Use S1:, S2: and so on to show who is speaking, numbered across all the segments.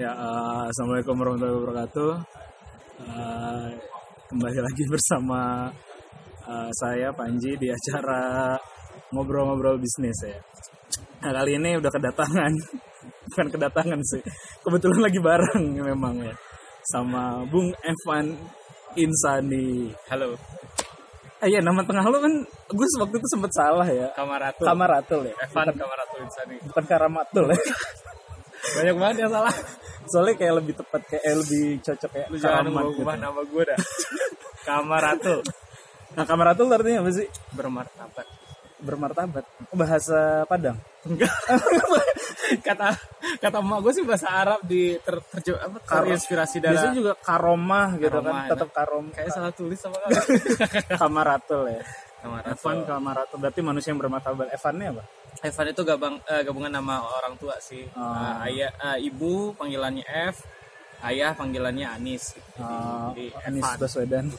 S1: Ya, uh, assalamualaikum warahmatullahi wabarakatuh. Uh, kembali lagi bersama uh, saya Panji di acara ngobrol-ngobrol bisnis ya. Nah kali ini udah kedatangan, bukan kedatangan sih, kebetulan lagi bareng memang ya, sama Bung Evan Insani.
S2: Halo,
S1: Ah iya nama tengah lo kan, gue waktu itu sempet salah ya.
S2: Kamaratul.
S1: Kamaratul ya,
S2: Evan Kamaratul Insani.
S1: bukan Karamatul ya.
S2: Banyak banget yang salah.
S1: Soalnya kayak lebih tepat kayak eh, lebih cocok kayak
S2: Lu jangan ubah
S1: gitu.
S2: nama gue dah. Kamaratul.
S1: Nah Kamaratul artinya apa sih?
S2: Bermartabat.
S1: Bermartabat. Bahasa Padang.
S2: Enggak. kata kata emak gue sih bahasa Arab di ter, terje, apa, terinspirasi dari
S1: Biasanya juga karomah gitu
S2: Karomah,
S1: kan, tetap karom.
S2: kayak salah tulis kan?
S1: Kamaratul ya.
S2: Kamaratul.
S1: Evan Kamaratul berarti manusia yang bermartabat. Evannya apa?
S2: Evan itu gabang, eh, gabungan nama orang tua sih.
S1: Oh.
S2: Eh, ayah, eh, ibu panggilannya F, ayah panggilannya Anis. Gitu.
S1: Uh,
S2: Jadi
S1: Anies
S2: Evan.
S1: Baswedan.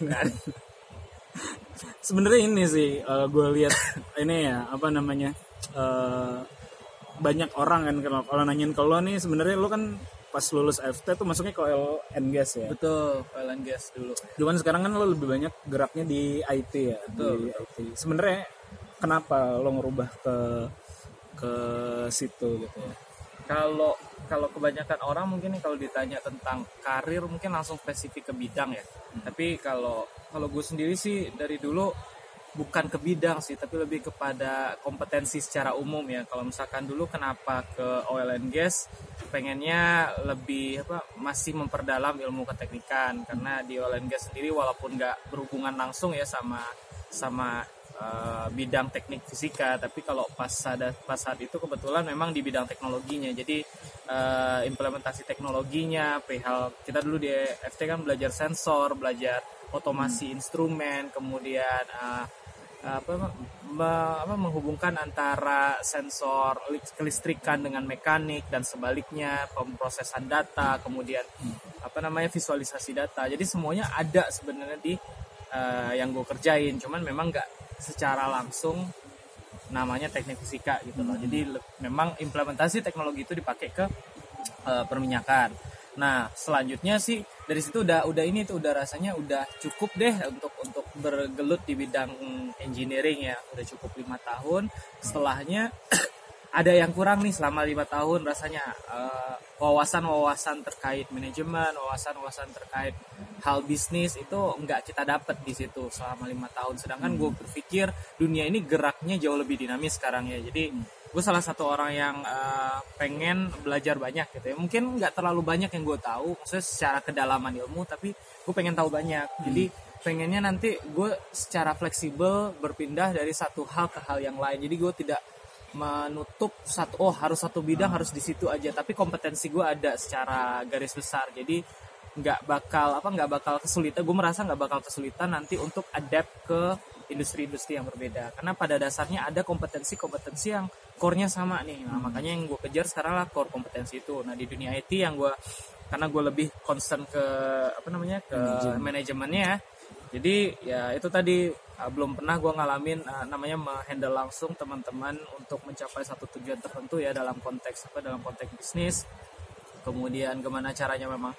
S1: Sebenarnya ini sih gue lihat ini ya apa namanya eh, banyak orang kan kalau kalau nanyain ke lo nih sebenarnya lo kan pas lulus FT tuh masuknya ke oil and gas ya.
S2: Betul, oil and gas dulu.
S1: Cuman sekarang kan lo lebih banyak geraknya di IT ya, di IT. Sebenarnya kenapa lo ngerubah ke ke situ gitu ya?
S2: kalau kalau kebanyakan orang mungkin kalau ditanya tentang karir mungkin langsung spesifik ke bidang ya tapi kalau kalau gue sendiri sih dari dulu bukan ke bidang sih tapi lebih kepada kompetensi secara umum ya. Kalau misalkan dulu kenapa ke oil and gas? Pengennya lebih apa masih memperdalam ilmu keteknikan. Karena di oil and gas sendiri walaupun nggak berhubungan langsung ya sama sama eh, bidang teknik fisika tapi kalau pas ada pas saat itu kebetulan memang di bidang teknologinya. Jadi eh, implementasi teknologinya perihal kita dulu di FT kan belajar sensor belajar otomasi instrumen kemudian eh, apa me- apa menghubungkan antara sensor kelistrikan dengan mekanik dan sebaliknya pemrosesan data kemudian apa namanya visualisasi data. Jadi semuanya ada sebenarnya di eh, yang gue kerjain. Cuman memang nggak secara langsung namanya teknik fisika gitu loh. Jadi le- memang implementasi teknologi itu dipakai ke eh, perminyakan. Nah selanjutnya sih dari situ udah udah ini tuh udah rasanya udah cukup deh untuk untuk bergelut di bidang engineering ya udah cukup lima tahun setelahnya ada yang kurang nih selama lima tahun rasanya eh, wawasan-wawasan terkait manajemen, wawasan-wawasan terkait hal bisnis itu nggak kita dapat di situ selama lima tahun. Sedangkan gue berpikir dunia ini geraknya jauh lebih dinamis sekarang ya. Jadi gue salah satu orang yang eh, pengen belajar banyak gitu ya. Mungkin nggak terlalu banyak yang gue tahu, maksudnya secara kedalaman ilmu, tapi gue pengen tahu banyak. Jadi pengennya nanti gue secara fleksibel berpindah dari satu hal ke hal yang lain. Jadi gue tidak menutup satu oh harus satu bidang harus di situ aja. Tapi kompetensi gue ada secara garis besar. Jadi nggak bakal apa nggak bakal kesulitan. Gue merasa nggak bakal kesulitan nanti untuk adapt ke industri-industri yang berbeda. Karena pada dasarnya ada kompetensi-kompetensi yang core-nya sama nih. Nah, makanya yang gue kejar sekarang lah core kompetensi itu. Nah di dunia IT yang gue karena gue lebih concern ke apa namanya ke manajemennya ya. Jadi ya itu tadi uh, belum pernah gue ngalamin uh, namanya menghandle langsung teman-teman untuk mencapai satu tujuan tertentu ya dalam konteks apa dalam konteks bisnis. Kemudian gimana caranya memang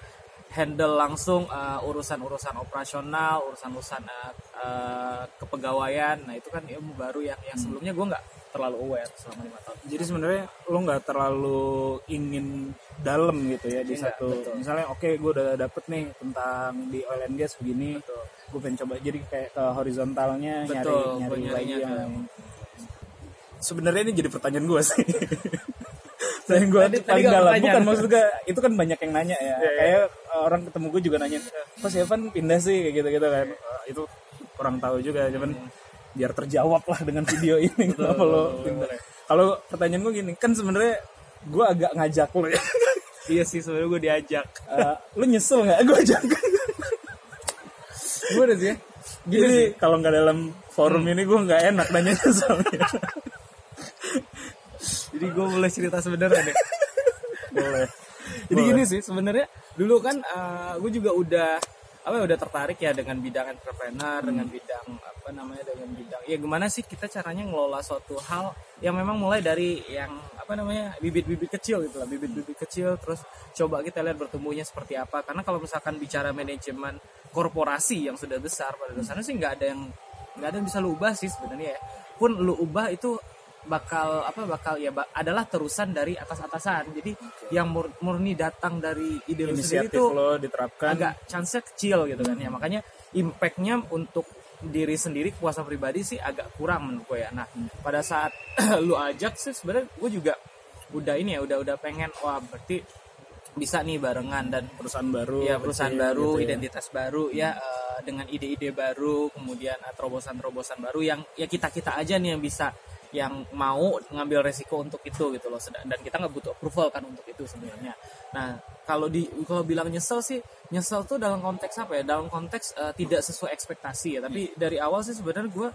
S2: handle langsung uh, urusan-urusan operasional urusan-urusan uh, uh, kepegawaian. Nah itu kan ilmu baru yang yang sebelumnya gue nggak terlalu aware selama lima tahun
S1: Jadi sebenarnya lo nggak terlalu ingin dalam gitu ya di
S2: Enggak,
S1: satu.
S2: betul.
S1: Misalnya oke gue udah dapet nih tentang di oil and gas begini.
S2: Betul.
S1: Gue pengen coba jadi kayak ke horizontalnya nyari
S2: Betul,
S1: nyari
S2: gua
S1: lagi yang. Sebenarnya ini jadi pertanyaan gue sih. Saya gue
S2: Tadi-
S1: paling dalam bukan maksud gue itu kan banyak yang nanya ya.
S2: Iya,
S1: Kayak orang ketemu gue juga nanya, "Kok si Evan pindah sih?" kayak gitu-gitu kan. Eh, itu kurang tahu juga cuman biar terjawab lah dengan video ini kenapa lo. Kalau pertanyaan gue gini, kan sebenarnya gue agak ngajak lo ya.
S2: iya sih sebenarnya gue diajak
S1: Eh, lu nyesel nggak gue ajak?
S2: gue udah sih ya
S1: Gini kalau nggak dalam forum ini gue nggak enak nanya soalnya.
S2: jadi gue boleh cerita sebenarnya deh
S1: Boleh.
S2: Jadi gini sih sebenarnya dulu kan gue juga udah apa udah tertarik ya dengan bidang entrepreneur dengan bidang apa namanya dengan bidang ya gimana sih kita caranya ngelola suatu hal yang memang mulai dari yang apa namanya bibit-bibit kecil gitu lah bibit-bibit kecil terus coba kita lihat bertumbuhnya seperti apa. Karena kalau misalkan bicara manajemen korporasi yang sudah besar pada dasarnya sih nggak ada yang nggak ada yang bisa lu ubah sih sebenarnya ya. Pun lu ubah itu bakal apa bakal ya ba- adalah terusan dari atas atasan jadi yang mur- murni datang dari ide lu sendiri itu
S1: lo diterapkan.
S2: agak chance kecil gitu kan ya. Makanya impactnya untuk diri sendiri kuasa pribadi sih agak kurang menurut gue ya. Nah pada saat lu ajak sih sebenarnya gue juga udah ini ya udah udah pengen wah berarti bisa nih barengan dan
S1: perusahaan baru
S2: ya perusahaan
S1: kecil
S2: baru
S1: gitu ya.
S2: identitas baru ya eh, dengan ide-ide baru kemudian eh, terobosan-terobosan baru yang ya kita kita aja nih yang bisa yang mau ngambil resiko untuk itu gitu loh. Dan kita nggak butuh approval kan untuk itu sebenarnya. Nah kalau di kalau bilang nyesel sih nyesel tuh dalam konteks apa ya? Dalam konteks eh, tidak sesuai ekspektasi ya. Tapi dari awal sih sebenarnya gue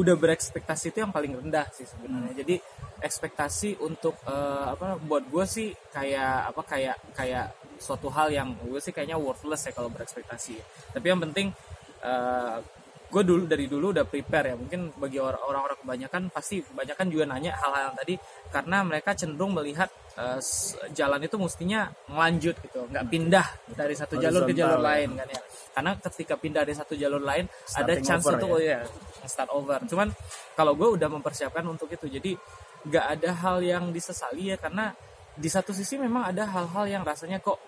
S2: udah berekspektasi itu yang paling rendah sih sebenarnya. Jadi ekspektasi untuk eh, apa buat gue sih kayak apa kayak kayak suatu hal yang gue sih kayaknya worthless ya kalau berekspektasi. Tapi yang penting eh, gue dulu dari dulu udah prepare ya. Mungkin bagi or- orang-orang kebanyakan pasti kebanyakan juga nanya hal-hal yang tadi. Karena mereka cenderung melihat s- jalan itu mestinya melanjut gitu. Nggak pindah dari satu jalur ke jalur
S1: Horizontal ya.
S2: lain kan ya. Karena ketika pindah dari satu jalur lain ada
S1: Starting
S2: chance
S1: over
S2: untuk
S1: ya.
S2: ya start over. Cuman kalau gue udah mempersiapkan untuk itu. Jadi nggak ada hal yang disesali ya. Karena di satu sisi memang ada hal-hal yang rasanya kok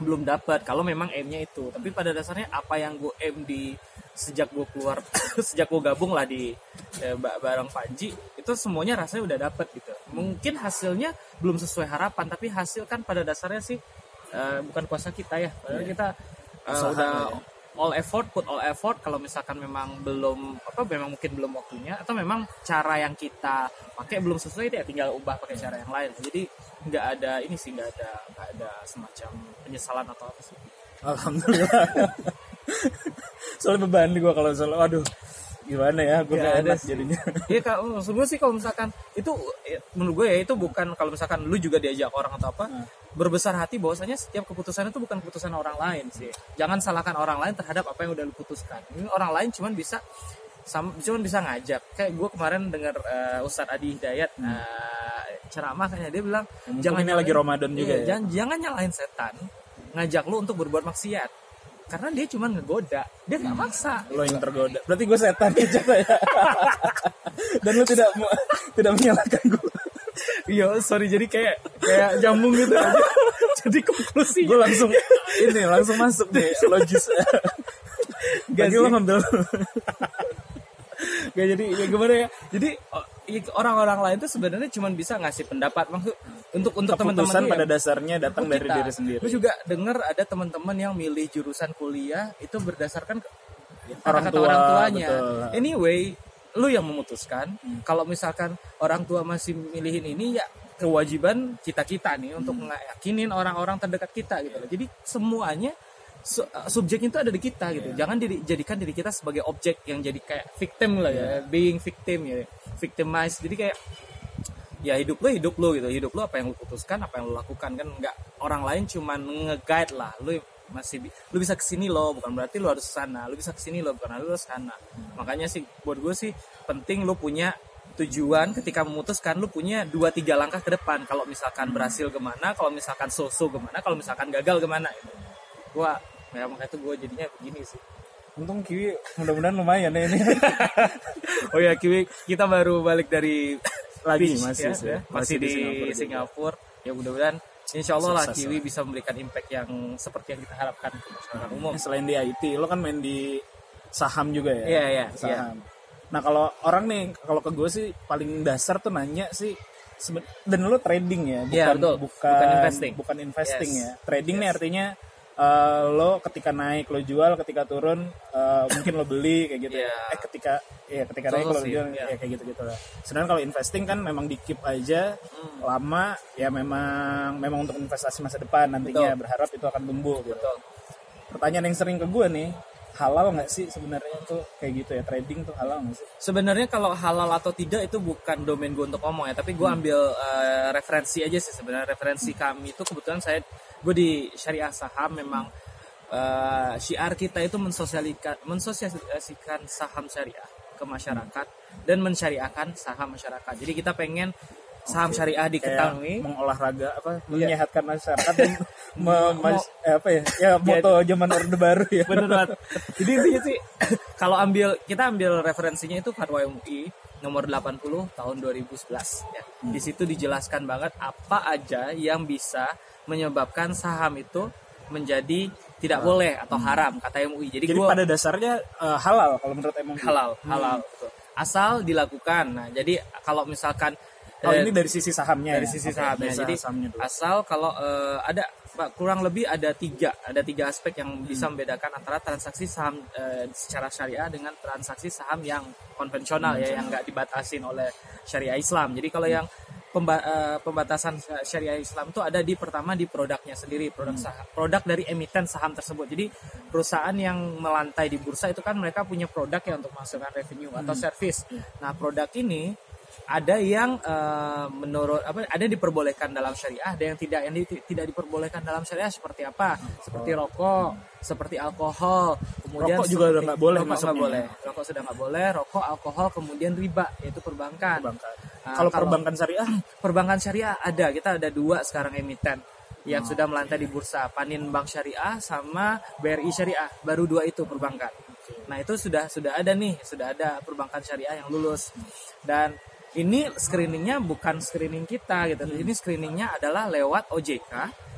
S2: belum dapat kalau memang aimnya itu. Tapi pada dasarnya apa yang gue aim di sejak gue keluar sejak gue gabung lah di eh, ba- bareng Panji itu semuanya rasanya udah dapet gitu. Mungkin hasilnya belum sesuai harapan tapi hasil kan pada dasarnya sih eh, bukan kuasa kita ya. Padahal kita eh,
S1: Usaha
S2: udah
S1: ya.
S2: all effort put all effort. Kalau misalkan memang belum apa memang mungkin belum waktunya atau memang cara yang kita pakai belum sesuai ya tinggal ubah pakai cara yang lain. Jadi nggak ada ini sih nggak ada nggak ada semacam penyesalan atau apa sih.
S1: Alhamdulillah soalnya beban gue kalau soal waduh gimana ya gue gak
S2: ada
S1: enak
S2: sih.
S1: jadinya
S2: Iya kak, maksud gue sih kalau misalkan itu ya, menurut gue ya itu bukan kalau misalkan lu juga diajak orang atau apa
S1: Hmm.
S2: berbesar hati bahwasanya setiap keputusan itu bukan keputusan orang lain sih. Jangan salahkan orang lain terhadap apa yang udah lu putuskan. Ini orang lain cuman bisa sam, cuman bisa ngajak. Kayak gue kemarin dengar eh, Ustadz Adi Hidayat eh, ceramah kayaknya dia bilang
S1: Hmm. Mungkin
S2: jangan
S1: ini lagi Ramadan juga
S2: Iya,
S1: ya.
S2: jangan jangan nyalain setan ngajak lu untuk berbuat maksiat. Karena dia cuma ngegoda, dia nggak maksa.
S1: lo yang tergoda. Berarti gue setan aja ya? Dan lo tidak tidak menyalahkan gue
S2: Iya, sorry. Jadi kayak kayak jambung gitu aja. jadi konklusi
S1: gue langsung ini langsung masuk nih logis.
S2: Gak sih.
S1: lo ngambil.
S2: Gak jadi ya gimana ya? Jadi o- i- orang-orang lain tuh sebenarnya cuma bisa ngasih pendapat maksud untuk untuk teman-teman
S1: pada
S2: ya,
S1: dasarnya datang dari
S2: kita.
S1: diri sendiri
S2: Gue juga dengar ada teman-teman yang milih jurusan kuliah itu berdasarkan
S1: Orang
S2: kata-kata
S1: tua,
S2: orang tuanya.
S1: betul.
S2: Anyway, lu yang memutuskan. Kalau misalkan orang tua masih milihin ini ya kewajiban kita kita nih untuk ngeyakinin orang-orang terdekat kita gitu loh. Jadi semuanya subjeknya itu ada di kita gitu. Jangan diri- jadikan diri kita sebagai objek yang jadi kayak victim lah ya, being victim ya, victimized. Jadi kayak ya hidup lo hidup lo gitu. Hidup lo apa yang lo putuskan apa yang lo lakukan. Kan nggak orang lain cuman nge-guide lah. Lo masih lo bisa ke sini lo bukan berarti lo harus ke sana lo bisa ke sini lo bukan harus ke sana makanya sih buat gue sih penting lo punya tujuan ketika memutuskan lo punya dua tiga langkah ke depan. Kalau misalkan berhasil ke mana kalau misalkan so-so ke mana kalau misalkan gagal ke mana gitu. Gua ya makanya itu gue jadinya begini sih
S1: untung kiwi mudah-mudahan lumayan ya ini
S2: oh ya Kiwi kita baru balik dari
S1: Lagi,
S2: beach,
S1: masih
S2: ya, ya. masih,
S1: Masih di
S2: di,
S1: Singapura.
S2: Singapura, ya mudah-mudahan Insya Allah lah Kiwi bisa memberikan impact yang seperti yang kita harapkan ke masyarakat umum.
S1: selain di IT lo kan main di saham juga ya
S2: Iya, iya,
S1: saham nah kalau orang nih kalau ke gue sih paling dasar tuh nanya sih dan lo trading ya bukan
S2: Iya, betul.
S1: bukan
S2: Bukan investing.
S1: bukan investing
S2: Yes.
S1: ya trading nih artinya eh, lo ketika naik lo jual ketika turun eh, mungkin lo beli kayak gitu.
S2: Iya.
S1: eh ketika ya ketika
S2: Betul
S1: naik lo jual
S2: iya.
S1: ya kayak gitu gitu lah sedangkan kalau investing kan memang di keep aja
S2: Hmm.
S1: lama ya memang memang untuk investasi masa depan nantinya
S2: Betul.
S1: berharap itu akan tumbuh gitu
S2: Betul.
S1: pertanyaan yang sering ke gue nih halal nggak sih sebenarnya? Tuh kayak gitu ya trading tuh halal nggak sih?
S2: Sebenarnya kalau halal atau tidak itu bukan domain gue untuk ngomong ya, tapi gue ambil eh, referensi aja sih sebenarnya. Referensi kami itu kebetulan saya gue di syariah saham memang eh, syiar kita itu mensosialisasikan saham syariah ke masyarakat dan mensyariahkan saham masyarakat. Jadi kita pengen saham syariah diketahui
S1: mengolahraga apa
S2: Iya.
S1: menyehatkan masyarakat dan me- mas- eh, apa ya ya moto zaman orde baru ya
S2: Bener banget. Jadi intinya sih kalau ambil kita ambil referensinya itu Fatwa MUI nomor 80 tahun 2011 ya.
S1: Hmm.
S2: Di situ dijelaskan banget apa aja yang bisa menyebabkan saham itu menjadi tidak boleh atau haram kata MUI. Jadi,
S1: jadi
S2: gua
S1: pada dasarnya eh, halal kalau menurut emang
S2: halal, halal. betul. Asal dilakukan. Nah, jadi kalau misalkan
S1: oh
S2: eh,
S1: ini dari sisi sahamnya
S2: dari
S1: ya?
S2: sisi sahamnya.
S1: dari
S2: Jadi
S1: sahamnya dulu.
S2: asal kalau eh, ada Pak, kurang lebih ada tiga, ada tiga aspek yang bisa
S1: Hmm.
S2: membedakan antara transaksi saham eh, secara syariah dengan transaksi saham yang konvensional ya, yang nggak dibatasin oleh syariah Islam. Jadi kalau yang pemba- eh, pembatasan syariah Islam itu ada di pertama di produknya sendiri, produk
S1: Hmm.
S2: saham, produk dari emiten saham tersebut. Jadi perusahaan yang melantai di bursa itu kan mereka punya produk ya untuk menghasilkan revenue atau
S1: Hmm.
S2: service.
S1: Iya.
S2: Nah produk ini ada yang eh, menurut apa ada yang diperbolehkan dalam syariah ada yang tidak yang di- tidak diperbolehkan dalam syariah seperti apa? Seperti rokok seperti alkohol kemudian
S1: Rokok juga udah
S2: seperti-
S1: nggak boleh
S2: rokok nggak boleh. rokok sudah nggak boleh rokok alkohol kemudian riba yaitu perbankan.
S1: Perbankan.
S2: Nah,
S1: kalau perbankan syariah?
S2: Perbankan syariah ada kita ada dua sekarang emiten yang
S1: Oh,
S2: sudah melantai di bursa Panin Bank Syariah sama BRI Syariah baru dua itu perbankan. Nah itu sudah sudah ada nih sudah ada perbankan syariah yang lulus. Dan ini screeningnya bukan screening kita gitu.
S1: Hmm.
S2: ini screeningnya adalah lewat OJK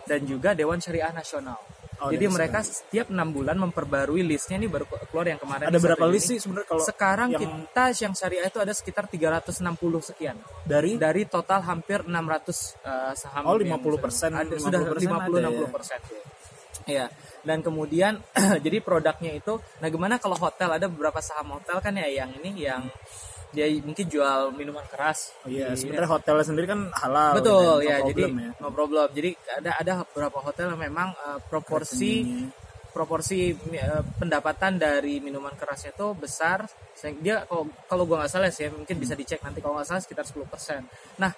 S2: dan juga Dewan Syariah Nasional.
S1: Oh,
S2: jadi mereka setiap enam bulan memperbarui listnya. Ini baru keluar yang kemarin
S1: ada berapa
S2: ini.
S1: list sih sebenarnya kalau
S2: sekarang
S1: yang-
S2: kita yang syariah itu ada sekitar 360 sekian.
S1: Dari?
S2: Dari total hampir 600 eh, saham
S1: Oh,
S2: yang
S1: 50%,
S2: ada, sudah
S1: 50%
S2: 50
S1: ada ya?
S2: 60 persen. Ya dan kemudian jadi produknya itu nah gimana kalau hotel? Ada beberapa saham hotel kan ya yang ini yang dia mungkin jual minuman keras.
S1: Oh iya, sebenarnya hotel sendiri kan halal.
S2: betul
S1: dan no
S2: ya jadi
S1: problem ya.
S2: no problem. Jadi ada ada beberapa hotel yang memang eh, proporsi proporsi eh, pendapatan dari minuman kerasnya itu besar. Dia kalau kalau gua nggak salah sih mungkin bisa dicek nanti kalau nggak salah sekitar 10% nah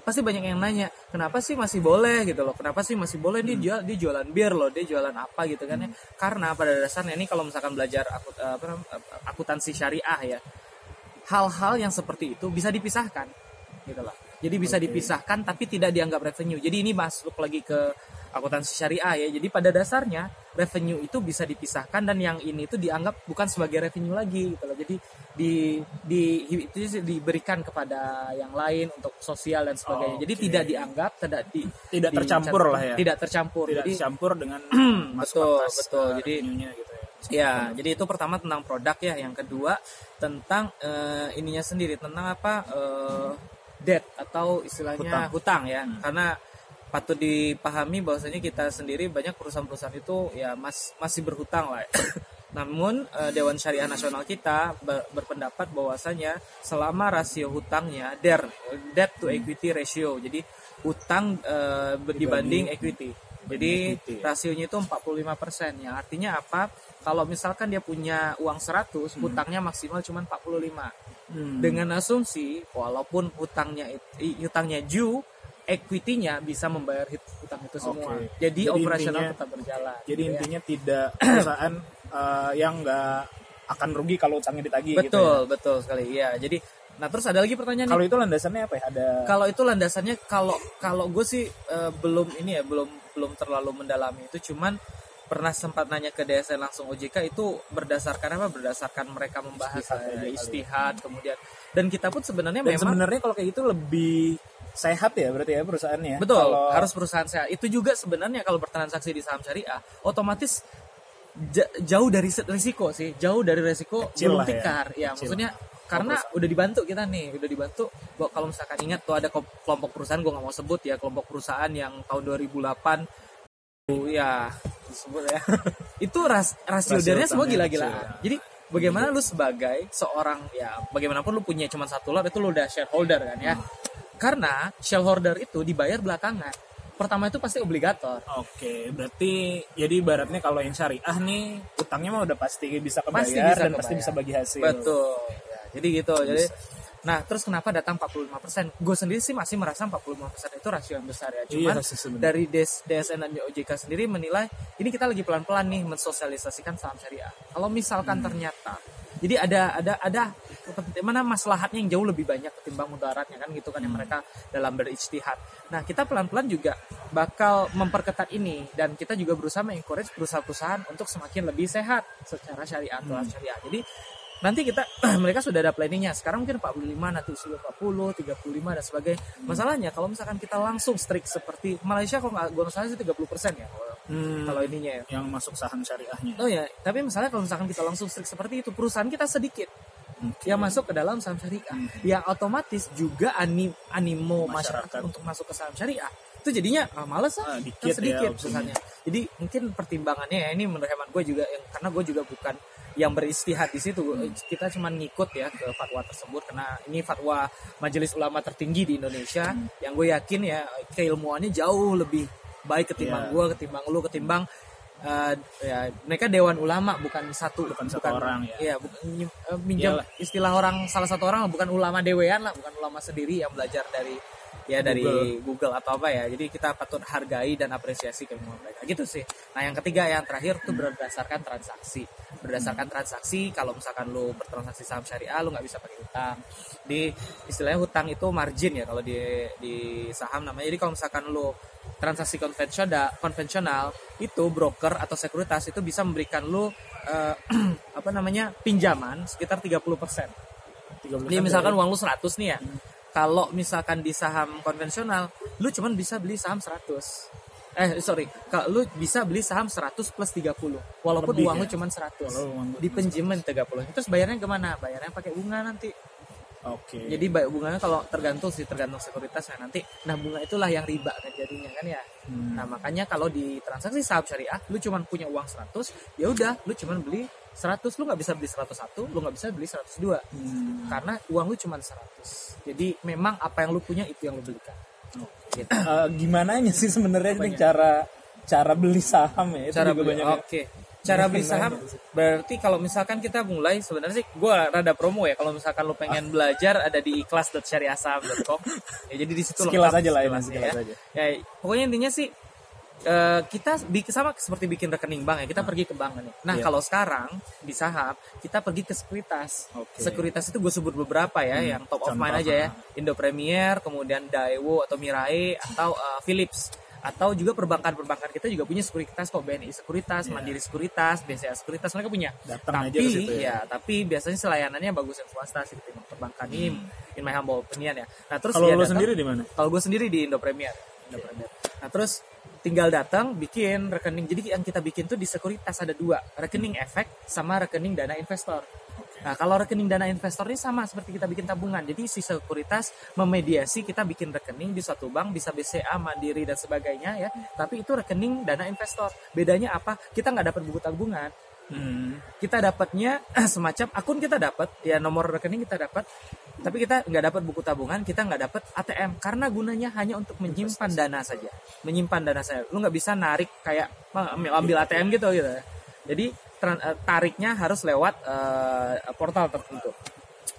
S2: pasti banyak yang nanya kenapa sih masih boleh? Gitu loh. Kenapa sih masih boleh? Dia jual dia jualan bir loh dia jualan apa gitu kan ya. Karena pada dasarnya ini kalau misalkan belajar akut, eh, apa, akuntansi syariah ya hal-hal yang seperti itu bisa dipisahkan gitu loh jadi bisa
S1: Oke.
S2: dipisahkan tapi tidak dianggap revenue jadi ini masuk lagi ke akuntansi syariah ya jadi pada dasarnya revenue itu bisa dipisahkan dan yang ini itu dianggap bukan sebagai revenue lagi gitu loh jadi di di itu diberikan kepada yang lain untuk sosial dan sebagainya jadi
S1: Oke.
S2: tidak dianggap tidak di
S1: Tidak tercampur lah ya.
S2: tidak tercampur
S1: Tidak
S2: jadi
S1: dicampur dengan
S2: betul, betul.
S1: eh,
S2: Jadi-
S1: gitu ya.
S2: Ya, jadi itu pertama tentang produk ya. Yang kedua tentang eh, ininya sendiri tentang apa eh, debt atau istilahnya hutang, ya. Karena patut dipahami bahwasanya kita sendiri banyak perusahaan-perusahaan itu ya mas, masih berhutang lah. Namun eh, Dewan Syariah Nasional kita ber- berpendapat bahwasanya selama rasio hutangnya DER debt to equity ratio. Jadi hutang eh, dibanding equity. Jadi
S1: equity, ya.
S2: rasionya itu 45% yang artinya apa? Kalau misalkan dia punya uang 100, hutangnya maksimal cuma 45.
S1: Hmm.
S2: Dengan asumsi walaupun hutangnya hutangnya due, equity-nya bisa membayar hutang itu semua.
S1: Oke.
S2: Jadi,
S1: Jadi
S2: operasional
S1: intinya-
S2: tetap berjalan.
S1: Jadi
S2: gitu ya.
S1: intinya tidak perusahaan eh, yang nggak akan rugi kalau utangnya ditagih gitu
S2: betul,
S1: ya.
S2: betul sekali. Iya, jadi nah terus ada lagi pertanyaan nih.
S1: Kalau itu landasannya apa ya? Ada
S2: kalau itu landasannya kalau kalau gue sih eh, belum ini ya belum belum terlalu mendalami itu cuman pernah sempat nanya ke DSN langsung OJK itu berdasarkan apa berdasarkan mereka membahas
S1: Istihad aja kali ya.
S2: istihad kemudian dan kita pun sebenarnya
S1: dan
S2: memang
S1: sebenarnya kalau kayak gitu lebih sehat ya berarti ya perusahaannya.
S2: betul
S1: Kalau-
S2: harus perusahaan sehat itu juga sebenarnya kalau bertransaksi di saham syariah otomatis ja- jauh dari risiko sih jauh dari risiko
S1: ya.
S2: tikar ya,
S1: Kecil.
S2: maksudnya karena udah dibantu kita nih udah dibantu Gua- kalau misalkan ingat tuh ada ke- kelompok perusahaan gue nggak mau sebut ya kelompok perusahaan yang tahun 2008 tuh ya sebut ya. Itu ras rasio
S1: Rasio
S2: darnya semua gila-gilaan
S1: ya.
S2: jadi bagaimana lu sebagai seorang ya bagaimanapun lu punya cuma satu lot itu lu udah shareholder kan ya? Karena shareholder itu dibayar belakangan. Pertama itu pasti obligator.
S1: Oke, berarti jadi ibaratnya kalau yang syariah nih utangnya mah udah pasti bisa kebayar
S2: Pasti bisa
S1: dan
S2: kebayar.
S1: pasti bisa bagi hasil.
S2: betul. Ya, jadi gitu. Jadi Nah, terus kenapa datang 45%? Gue sendiri sih masih merasa 45% itu rasio yang besar ya.
S1: Iya
S2: Cuman
S1: sebenarnya.
S2: dari DS, DSN dan OJK sendiri menilai ini kita lagi pelan-pelan nih mensosialisasikan saham syariah. Kalau misalkan
S1: Hmm.
S2: ternyata jadi ada ada ada mana maslahatnya yang jauh lebih banyak ketimbang mudaratnya kan gitu kan yang
S1: Hmm.
S2: mereka dalam berijtihad. Nah, kita pelan-pelan juga bakal memperketat ini dan kita juga berusaha mengencourage perusahaan-perusahaan untuk semakin lebih sehat secara syariah atau
S1: Hmm.
S2: syariah. Jadi nanti kita mereka sudah ada planningnya sekarang mungkin 45 nanti usia 40 35 dan sebagainya masalahnya kalau misalkan kita langsung strict seperti Malaysia kalau nggak gue salah sih 30 persen ya kalau-
S1: Hmm,
S2: kalau ininya ya
S1: yang masuk saham syariahnya.
S2: oh ya tapi misalnya kalau misalkan kita langsung strict seperti itu perusahaan kita sedikit
S1: Oke.
S2: yang masuk ke dalam saham syariah ya otomatis juga ani- animo masyarakat,
S1: Masyarakat.
S2: untuk masuk ke saham syariah itu jadinya ah, males
S1: Ah,
S2: ah
S1: dikit
S2: kan sedikit
S1: ya
S2: jadi mungkin pertimbangannya ya ini menurut hemat gue juga yang karena gue juga bukan yang beristihad di situ. Kita cuma ngikut ya ke fatwa tersebut karena ini fatwa majelis ulama tertinggi di Indonesia. Yang gue yakin ya keilmuannya jauh lebih baik ketimbang
S1: Iya.
S2: gue ketimbang lu ketimbang eh, ya mereka dewan ulama bukan satu
S1: Bukan satu orang, ya.
S2: Iya, bukan nyim- eh, minjam
S1: Iyalah.
S2: istilah orang salah satu orang bukan ulama dewean lah, bukan ulama sendiri yang belajar dari ya dari Google. atau apa ya. Jadi kita patut hargai dan apresiasi keilmuan mereka. Gitu sih. Nah, yang ketiga yang terakhir tuh berdasarkan transaksi. Berdasarkan transaksi kalau misalkan lu bertransaksi saham syariah lu nggak bisa pakai hutang. Di istilahnya hutang itu margin ya kalau di di saham namanya. Jadi kalau misalkan lu transaksi konvensional konvensional itu broker atau sekuritas itu bisa memberikan lu eh, apa namanya pinjaman sekitar 30%.
S1: 30%
S2: Jadi misalkan
S1: dari-
S2: uang lu 100 nih ya. Kalau misalkan di saham konvensional, lu cuman bisa beli saham 100. Eh sorry, kalau lu bisa beli saham 100 plus 30. Walaupun
S1: Lebih
S2: uang lu
S1: ya?
S2: cuman 100.
S1: Walau uang lu
S2: Di penjemen 30. Terus bayarnya ke mana? Bayarnya pakai bunga nanti.
S1: Oke.
S2: Jadi bay- bunganya kalau tergantung sih tergantung sekuritasnya nanti. Nah bunga itulah yang riba kan jadinya kan ya.
S1: Hmm.
S2: Nah makanya kalau di transaksi saham syariah, lu cuman punya uang 100, ya udah, lu cuman beli 100, lu nggak bisa beli 101, lu nggak bisa beli 102
S1: Hmm.
S2: karena uang lu cuma 100 jadi memang apa yang lu punya itu yang lu belikan gitu.
S1: Eh, gimana sih sebenarnya
S2: Apanya?
S1: cara cara beli saham ya? Itu
S2: cara beli
S1: banyak ya.
S2: oke cara beli saham berarti kalau misalkan kita mulai sebenarnya sih gue rada promo ya kalau misalkan lu pengen belajar ada di ikhlas.syariahsaham.com ya jadi di situ lengkap
S1: aja lah ini,
S2: ya.
S1: aja.
S2: ya pokoknya intinya sih eh, kita sama seperti bikin rekening bank ya kita pergi ke bank nih nah
S1: Iya.
S2: kalau sekarang di saham kita pergi ke sekuritas
S1: Oke.
S2: sekuritas itu gue sebut beberapa ya yang top of mind
S1: Contoh,
S2: aja ya Indo Premier kemudian Daewoo atau Mirai atau eh, Philips atau juga perbankan-perbankan kita juga punya sekuritas kok BNI sekuritas,
S1: Iya.
S2: Mandiri sekuritas, BCA sekuritas mereka punya.
S1: Datang aja
S2: tapi
S1: situ ya.
S2: ya, tapi biasanya sih layanannya bagus yang swasta sih ketimbang perbankan ini in my humble opinion ya. Nah, terus
S1: Hmm. Kalau lo
S2: datang-
S1: sendiri di mana?
S2: kalau gue sendiri di Indo Premier. Indo Premier. Nah terus tinggal datang bikin rekening. Jadi yang kita bikin tuh di sekuritas ada dua, rekening efek sama rekening dana investor. Nah kalau rekening dana investor ini sama seperti kita bikin tabungan. Jadi si sekuritas memediasi kita bikin rekening di suatu bank bisa BCA, Mandiri dan sebagainya ya. Tapi itu rekening dana investor. Bedanya apa? Kita nggak dapat buku tabungan
S1: Hmm.
S2: kita dapatnya semacam akun kita dapat ya nomor rekening kita dapat tapi kita nggak dapat buku tabungan kita nggak dapat ATM karena gunanya hanya untuk menyimpan dana saja menyimpan dana saya lu nggak bisa narik kayak ambil, ATM gitu gitu jadi eh, tariknya harus lewat eh, portal tertentu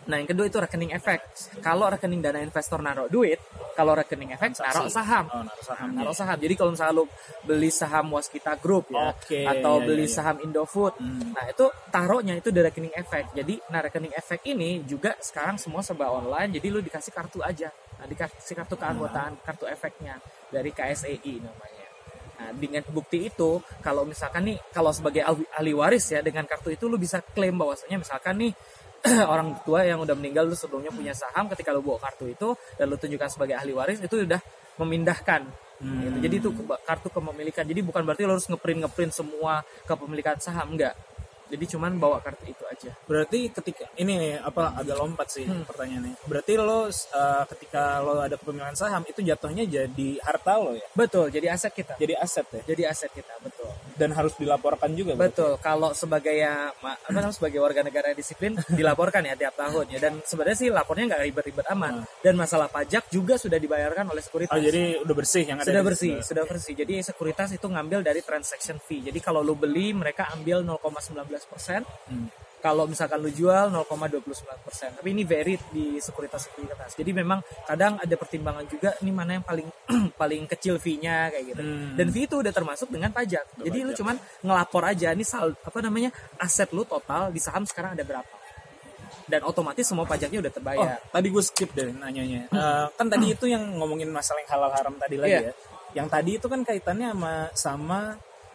S2: Nah, yang kedua itu rekening efek. Kalau rekening dana investor naruh duit, kalau rekening efek naruh saham.
S1: Oh, naruh saham.
S2: Nah, naruh saham. Jadi kalau misalnya lu beli saham Waskita Group ya,
S1: Oke,
S2: atau
S1: iya,
S2: beli
S1: iya, iya.
S2: saham Indofood,
S1: Hmm.
S2: nah itu taruhnya itu di rekening efek. Jadi, nah rekening efek ini juga sekarang semua serba online. Jadi lu dikasih kartu aja. Nah, dikasih kartu keanggotaan, kartu efeknya dari KSEI namanya. Nah, dengan bukti itu, kalau misalkan nih, kalau sebagai ahli waris ya, dengan kartu itu lu bisa klaim bahwasanya misalkan nih orang tua yang udah meninggal lu sebelumnya punya saham, ketika lu bawa kartu itu dan lu tunjukkan sebagai ahli waris itu udah memindahkan.
S1: Hmm.
S2: Gitu. Jadi itu ke- kartu kepemilikan. Jadi bukan berarti lu harus ngeprint ngeprint semua kepemilikan saham enggak. Jadi cuman bawa kartu itu aja.
S1: Berarti ketika ini apa agak lompat sih
S2: Hmm.
S1: pertanyaannya. Berarti lo uh, ketika lo ada kepemilikan saham itu jatuhnya jadi harta lo ya.
S2: Betul, jadi aset kita.
S1: Jadi aset ya.
S2: Jadi aset kita, betul.
S1: Dan harus dilaporkan juga. berarti.
S2: Betul. Kalau sebagai ya apa namanya sebagai warga negara yang disiplin dilaporkan ya tiap tahun ya dan sebenarnya sih lapornya nggak ribet-ribet amat. Dan masalah pajak juga sudah dibayarkan oleh sekuritas.
S1: Oh jadi udah bersih yang ada.
S2: sudah bersih,
S1: situ.
S2: sudah bersih. Jadi sekuritas itu ngambil dari transaction fee. Jadi kalau lu beli mereka ambil 0,19 persen.
S1: Hmm.
S2: Kalau misalkan lu jual 0,29%. Tapi ini vary di sekuritas sekuritas. Jadi memang kadang ada pertimbangan juga ini mana yang paling paling kecil fee-nya kayak gitu.
S1: Hmm.
S2: Dan fee itu udah termasuk dengan pajak. Jadi lu
S1: pajak.
S2: cuman ngelapor aja ini sal apa namanya aset lu total di saham sekarang ada berapa. Dan otomatis semua pajaknya udah
S1: Oh,
S2: terbayar.
S1: tadi gue skip deh nanyanya. Eh, kan tadi itu yang ngomongin masalah yang halal haram tadi lagi
S2: Iya.
S1: ya. Yang tadi itu kan kaitannya sama sama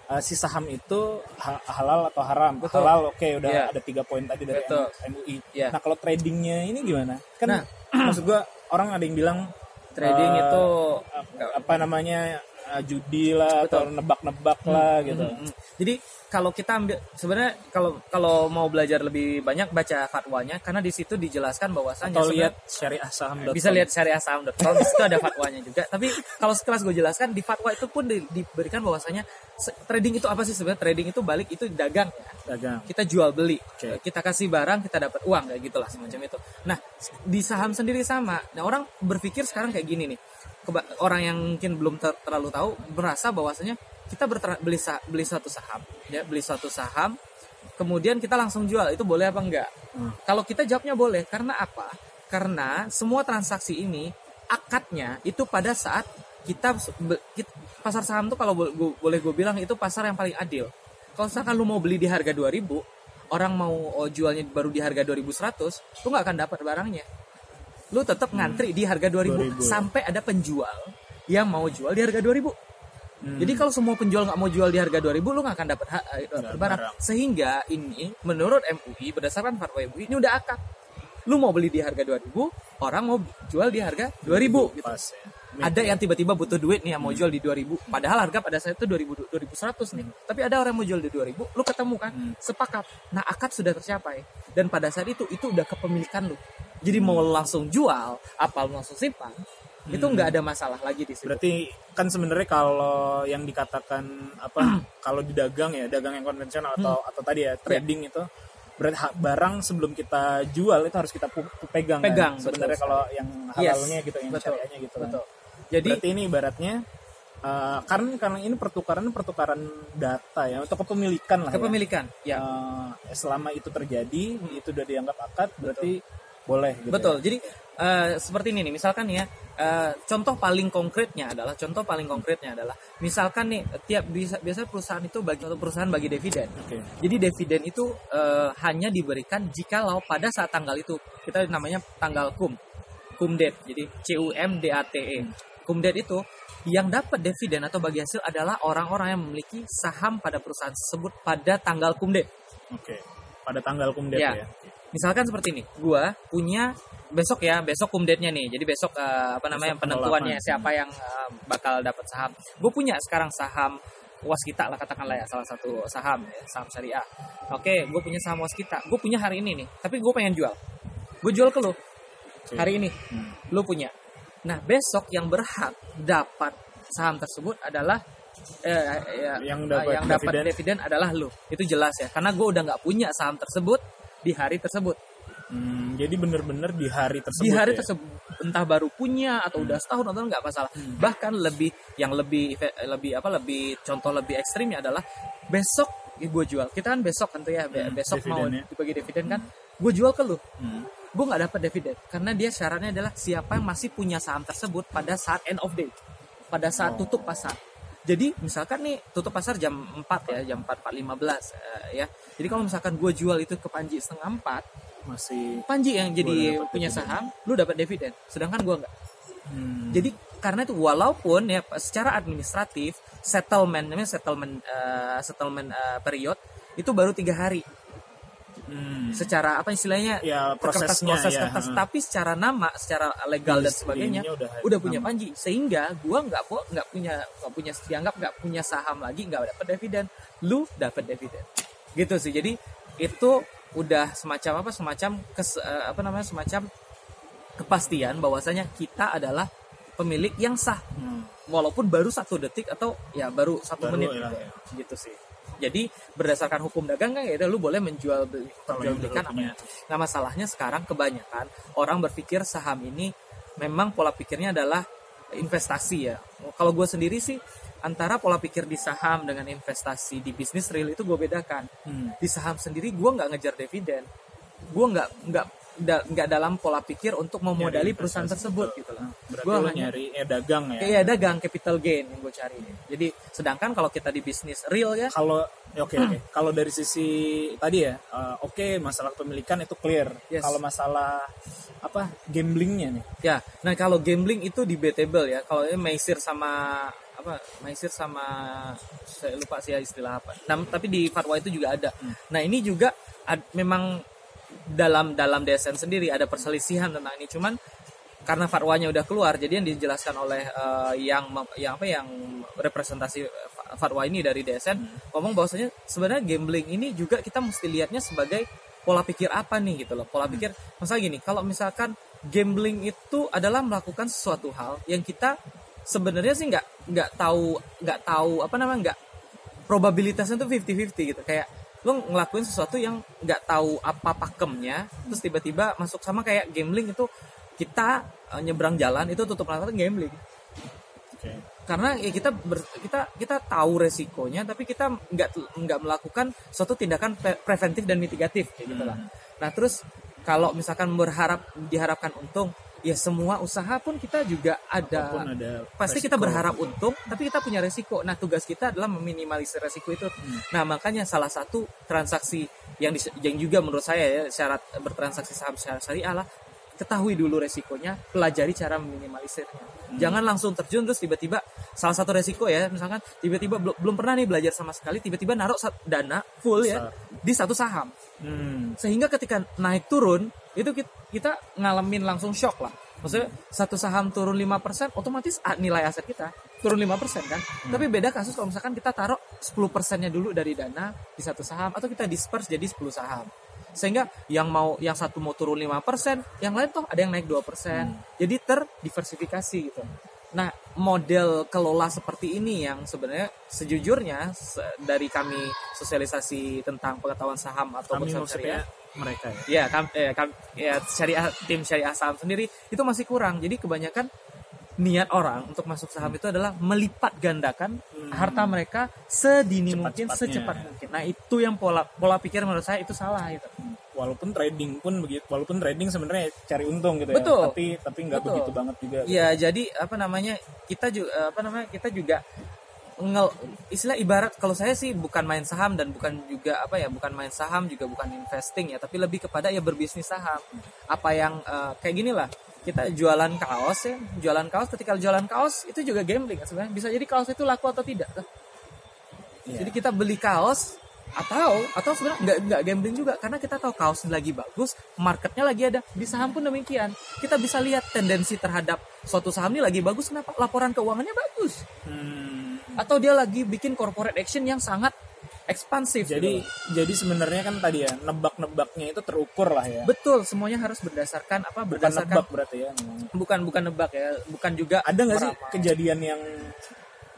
S1: eh, si saham itu ha- halal atau haram.
S2: Betul.
S1: Halal oke udah
S2: Iya.
S1: ada tiga poin tadi dari
S2: Betul.
S1: MUI.
S2: Iya.
S1: Nah kalau tradingnya ini gimana? Kan
S2: Nah.
S1: maksud gue orang ada yang bilang
S2: Trading
S1: eh,
S2: itu
S1: apa namanya eh, judi lah atau nebak-nebak lah gitu.
S2: Mm, mm. Jadi kalau kita ambil sebenarnya kalau kalau mau belajar lebih banyak baca fatwanya karena di situ dijelaskan bahwasanya
S1: Atau lihat syariah saham.
S2: bisa lihat syariah saham.com di situ ada fatwanya juga tapi kalau sekelas gue jelaskan di fatwa itu pun di- diberikan bahwasanya se- trading itu apa sih sebenarnya trading itu balik itu dagang ya
S1: dagang.
S2: kita jual beli
S1: Oke.
S2: kita kasih barang kita dapat uang kayak gitulah semacam itu nah di saham sendiri sama nah orang berpikir sekarang kayak gini nih orang yang mungkin belum ter- terlalu tahu merasa bahwasanya kita beli sa- beli satu saham ya beli satu saham kemudian kita langsung jual itu boleh apa enggak?
S1: Hmm.
S2: kalau kita jawabnya boleh karena apa? Karena semua transaksi ini akadnya itu pada saat kita, pasar saham tuh kalau gua- boleh gue bilang itu pasar yang paling adil. Kalau misalkan lu mau beli di harga 2000 orang mau oh, jualnya baru di harga 2100 lu nggak akan dapat barangnya lu tetap ngantri di harga 2000,
S1: 2000.
S2: sampai ada penjual yang mau jual di harga 2000
S1: Hmm.
S2: jadi kalau semua penjual nggak mau jual di harga 2000 lu nggak akan dapat ha- eh, barang.
S1: barang.
S2: Sehingga ini menurut MUI berdasarkan fatwa MUI ini udah akad. Lu mau beli di harga 2000, orang mau jual di harga 2000 gitu.
S1: Pas ya.
S2: Ada yang tiba-tiba butuh duit nih yang mau jual di 2000, padahal harga pada saat itu 2000 2100 nih. Tapi ada orang yang mau jual di 2000, lu ketemu kan? Sepakat. Nah, akad sudah tercapai. Dan pada saat itu itu udah kepemilikan lu. Jadi mau lu langsung jual, apa langsung simpan, itu nggak ada masalah lagi di situ.
S1: Berarti kan sebenarnya kalau yang dikatakan apa kalau di dagang ya dagang yang konvensional atau
S2: Hmm.
S1: atau tadi ya trading itu berarti barang sebelum kita jual itu harus kita pu- pegang. kan?
S2: Pegang,
S1: Sebenarnya kalau yang
S2: Yes,
S1: halalnya gitu, yang
S2: betul,
S1: syariahnya gitu. kan.
S2: Betul. Jadi
S1: Berarti ini ibaratnya eh, karena karena ini pertukaran pertukaran data ya atau kepemilikan lah. ya.
S2: kepemilikan, ya.
S1: Eh, selama itu terjadi itu udah dianggap akad berarti boleh. Gitu
S2: Betul.
S1: ya.
S2: Jadi eh, seperti ini nih, misalkan ya, eh, contoh paling konkretnya adalah contoh paling konkretnya adalah misalkan nih tiap bisa biasa perusahaan itu bagi atau perusahaan bagi dividen.
S1: Oke.
S2: Jadi dividen itu eh, hanya diberikan jikalau pada saat tanggal itu kita namanya tanggal kum, cum date. Jadi C U M D A T E. Cum date itu yang dapat dividen atau bagi hasil adalah orang-orang yang memiliki saham pada perusahaan tersebut pada tanggal cum date.
S1: Oke. Pada tanggal kumdet
S2: Ya.
S1: ya.
S2: Misalkan seperti ini, gua punya besok ya, besok cum date-nya nih. Jadi besok eh, apa namanya
S1: Besok
S2: penentuannya siapa yang eh, bakal dapat saham. Gue punya sekarang saham waskita lah katakanlah ya salah satu saham ya, saham syariah. Oke, gue punya saham waskita. Gue punya hari ini nih, tapi gue pengen jual. Gue jual ke lo hari ini.
S1: Hmm.
S2: Lo punya. Nah besok yang berhak dapat saham tersebut adalah eh, ya,
S1: Yang
S2: eh,
S1: dapat
S2: yang dapat
S1: dividen.
S2: dividen adalah lo. Itu jelas ya, karena gue udah nggak punya saham tersebut di hari tersebut
S1: Hmm, jadi bener-bener di hari tersebut
S2: di hari
S1: ya?
S2: tersebut entah baru punya atau udah setahun atau nggak masalah
S1: Hmm.
S2: bahkan lebih yang lebih lebih apa lebih contoh lebih ekstrimnya adalah besok gue jual kita kan besok tentu ya be-
S1: Hmm,
S2: besok mau
S1: ya.
S2: dibagi dividen kan gue jual ke lu
S1: Hmm.
S2: gue nggak dapat dividen karena dia syaratnya adalah siapa yang masih punya saham tersebut pada saat end of day pada saat
S1: Oh.
S2: tutup pasar jadi misalkan nih tutup pasar jam 4 ya jam 4 4.15 eh, ya jadi kalau misalkan gue jual itu ke Panji setengah 4
S1: masih
S2: Panji yang jadi punya
S1: dividen.
S2: saham, lu dapat dividen, sedangkan gua nggak.
S1: hmm,
S2: Jadi karena itu walaupun ya secara administratif settlement namanya settlement eh, settlement eh, period itu baru tiga hari.
S1: Hmm,
S2: Secara apa istilahnya?
S1: Ya
S2: kertas
S1: prosesnya
S2: proses
S1: ya.
S2: kertas,
S1: hmm.
S2: tapi secara nama, secara legal dan sebagainya
S1: udah,
S2: udah punya
S1: nama.
S2: Panji. Sehingga gua nggak po nggak punya nggak punya dianggap nggak punya saham lagi nggak dapat dividen. Lu dapat dividen. Gitu sih. Jadi itu udah semacam apa semacam kes, eh, apa namanya semacam kepastian bahwasanya kita adalah pemilik yang sah.
S1: Hmm.
S2: walaupun baru satu detik atau ya baru satu
S1: Baru
S2: menit.
S1: ya,
S2: gitu,
S1: ya.
S2: gitu sih jadi berdasarkan hukum dagang kan ya lu boleh menjual beli
S1: Kalau
S2: jual
S1: yang
S2: belikan apa. Nah masalahnya sekarang kebanyakan orang berpikir saham ini memang pola pikirnya adalah investasi ya. Kalau gue sendiri sih antara pola pikir di saham dengan investasi di bisnis real itu gue bedakan.
S1: Hmm.
S2: Di saham sendiri gue nggak ngejar dividen, gue nggak nggak da- nggak dalam pola pikir untuk memodali
S1: Nyari
S2: perusahaan tersebut gitu lah.
S1: Berarti
S2: Gua
S1: lo
S2: hanya-
S1: nyari eh dagang ya.
S2: Iya dagang capital gain yang gue cari. Jadi sedangkan kalau kita di bisnis real ya,
S1: Kalau ya oke oke. Kalau dari sisi tadi ya, eh, oke masalah kepemilikan itu clear.
S2: Yes.
S1: Kalau masalah apa gamblingnya nih,
S2: ya. Nah kalau gambling itu debatable ya. Kalau ini Maisir sama apa Maisir sama saya lupa sih ya istilah apa. Nah, tapi di fatwa itu juga ada. Nah ini juga ad- memang dalam dalam DSN sendiri ada perselisihan tentang ini. Cuman karena fatwanya udah keluar, jadi yang dijelaskan oleh eh, yang yang apa yang representasi fa- fatwa ini dari DSN ngomong bahwasanya sebenarnya gambling ini juga kita mesti lihatnya sebagai pola pikir apa nih gitu loh. Pola pikir masalah gini, kalau misalkan gambling itu adalah melakukan sesuatu hal yang kita sebenarnya sih nggak nggak tahu nggak tahu apa namanya nggak probabilitasnya tuh 50-50 gitu kayak lo ngelakuin sesuatu yang nggak tahu apa pakemnya terus tiba-tiba masuk sama kayak gambling itu kita eh, nyebrang jalan itu tutup mata gambling
S1: oke.
S2: karena ya kita ber- kita kita tahu resikonya tapi kita nggak nggak melakukan suatu tindakan pre- preventif dan mitigatif kayak gitu lah. Nah terus kalau misalkan berharap diharapkan untung ya semua usaha pun kita juga ada.
S1: Apa pun ada
S2: pasti
S1: resiko.
S2: kita berharap untung tapi kita punya resiko. Nah tugas kita adalah meminimalisir resiko itu. Nah makanya salah satu transaksi yang dis- yang juga menurut saya ya syarat bertransaksi saham secara syariah lah ketahui dulu resikonya pelajari cara meminimalisirnya. Jangan langsung terjun terus tiba-tiba salah satu resiko ya misalkan tiba-tiba belum belum pernah nih belajar sama sekali tiba-tiba naruh dana full ya di satu saham.
S1: Hmm.
S2: sehingga ketika naik turun itu kit- kita ngalamin langsung shock lah. Maksudnya satu saham turun 5% otomatis a- nilai aset kita turun 5% kan. Tapi beda kasus kalau misalkan kita taruh 10 persennya dulu dari dana di satu saham atau kita disperse jadi 10 saham. Sehingga yang mau yang satu mau turun 5% yang lain toh ada yang naik 2% jadi terdiversifikasi gitu Nah, model kelola seperti ini yang sebenarnya sejujurnya se- dari kami sosialisasi tentang pengetahuan saham atau
S1: Kami
S2: bursa syariah,
S1: mereka ya.
S2: ya, kam, eh, kam- ya syariah tim syariah saham sendiri itu masih kurang. Jadi kebanyakan niat orang untuk masuk saham itu adalah melipat gandakan harta mereka sedini mungkin,
S1: Cepat-cepatnya.
S2: secepat mungkin. Nah, itu yang pola pola pikir menurut saya itu salah gitu.
S1: Walaupun trading pun begitu, walaupun trading sebenarnya cari untung gitu ya.
S2: Betul.
S1: Tapi tapi nggak begitu banget juga.
S2: Ya, jadi apa namanya? Kita juga apa namanya? Kita juga ngel istilah ibarat kalau saya sih bukan main saham dan bukan juga apa ya bukan main saham juga bukan investing ya tapi lebih kepada ya berbisnis saham apa yang eh, kayak gini lah kita jualan kaos ya jualan kaos ketika jualan kaos itu juga gambling sebenarnya bisa jadi kaos itu laku atau tidak tuh.
S1: Iya.
S2: jadi kita beli kaos atau atau sebenarnya nggak nggak gambling juga karena kita tahu kaos lagi bagus marketnya lagi ada di saham pun demikian kita bisa lihat tendensi terhadap suatu saham ini lagi bagus kenapa laporan keuangannya bagus
S1: Hmm.
S2: atau dia lagi bikin corporate action yang sangat ekspansif
S1: Jadi
S2: gitu.
S1: jadi sebenarnya kan tadi ya nebak-nebaknya itu terukur lah ya.
S2: betul semuanya harus berdasarkan apa
S1: Bukan
S2: berdasarkan
S1: nebak berarti ya.
S2: bukan bukan nebak ya bukan juga
S1: Ada nggak sih kejadian yang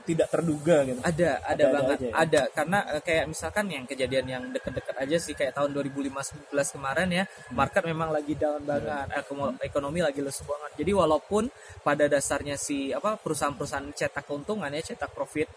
S1: tidak terduga gitu?
S2: ada ada,
S1: Ada-ada
S2: banget
S1: aja ya?
S2: ada karena eh, kayak misalkan yang kejadian yang deket-deket aja sih kayak tahun 2015 kemarin ya market memang lagi down banget Ekomo- ekonomi lagi lesu banget jadi walaupun pada dasarnya si apa perusahaan-perusahaan cetak keuntungan ya cetak profit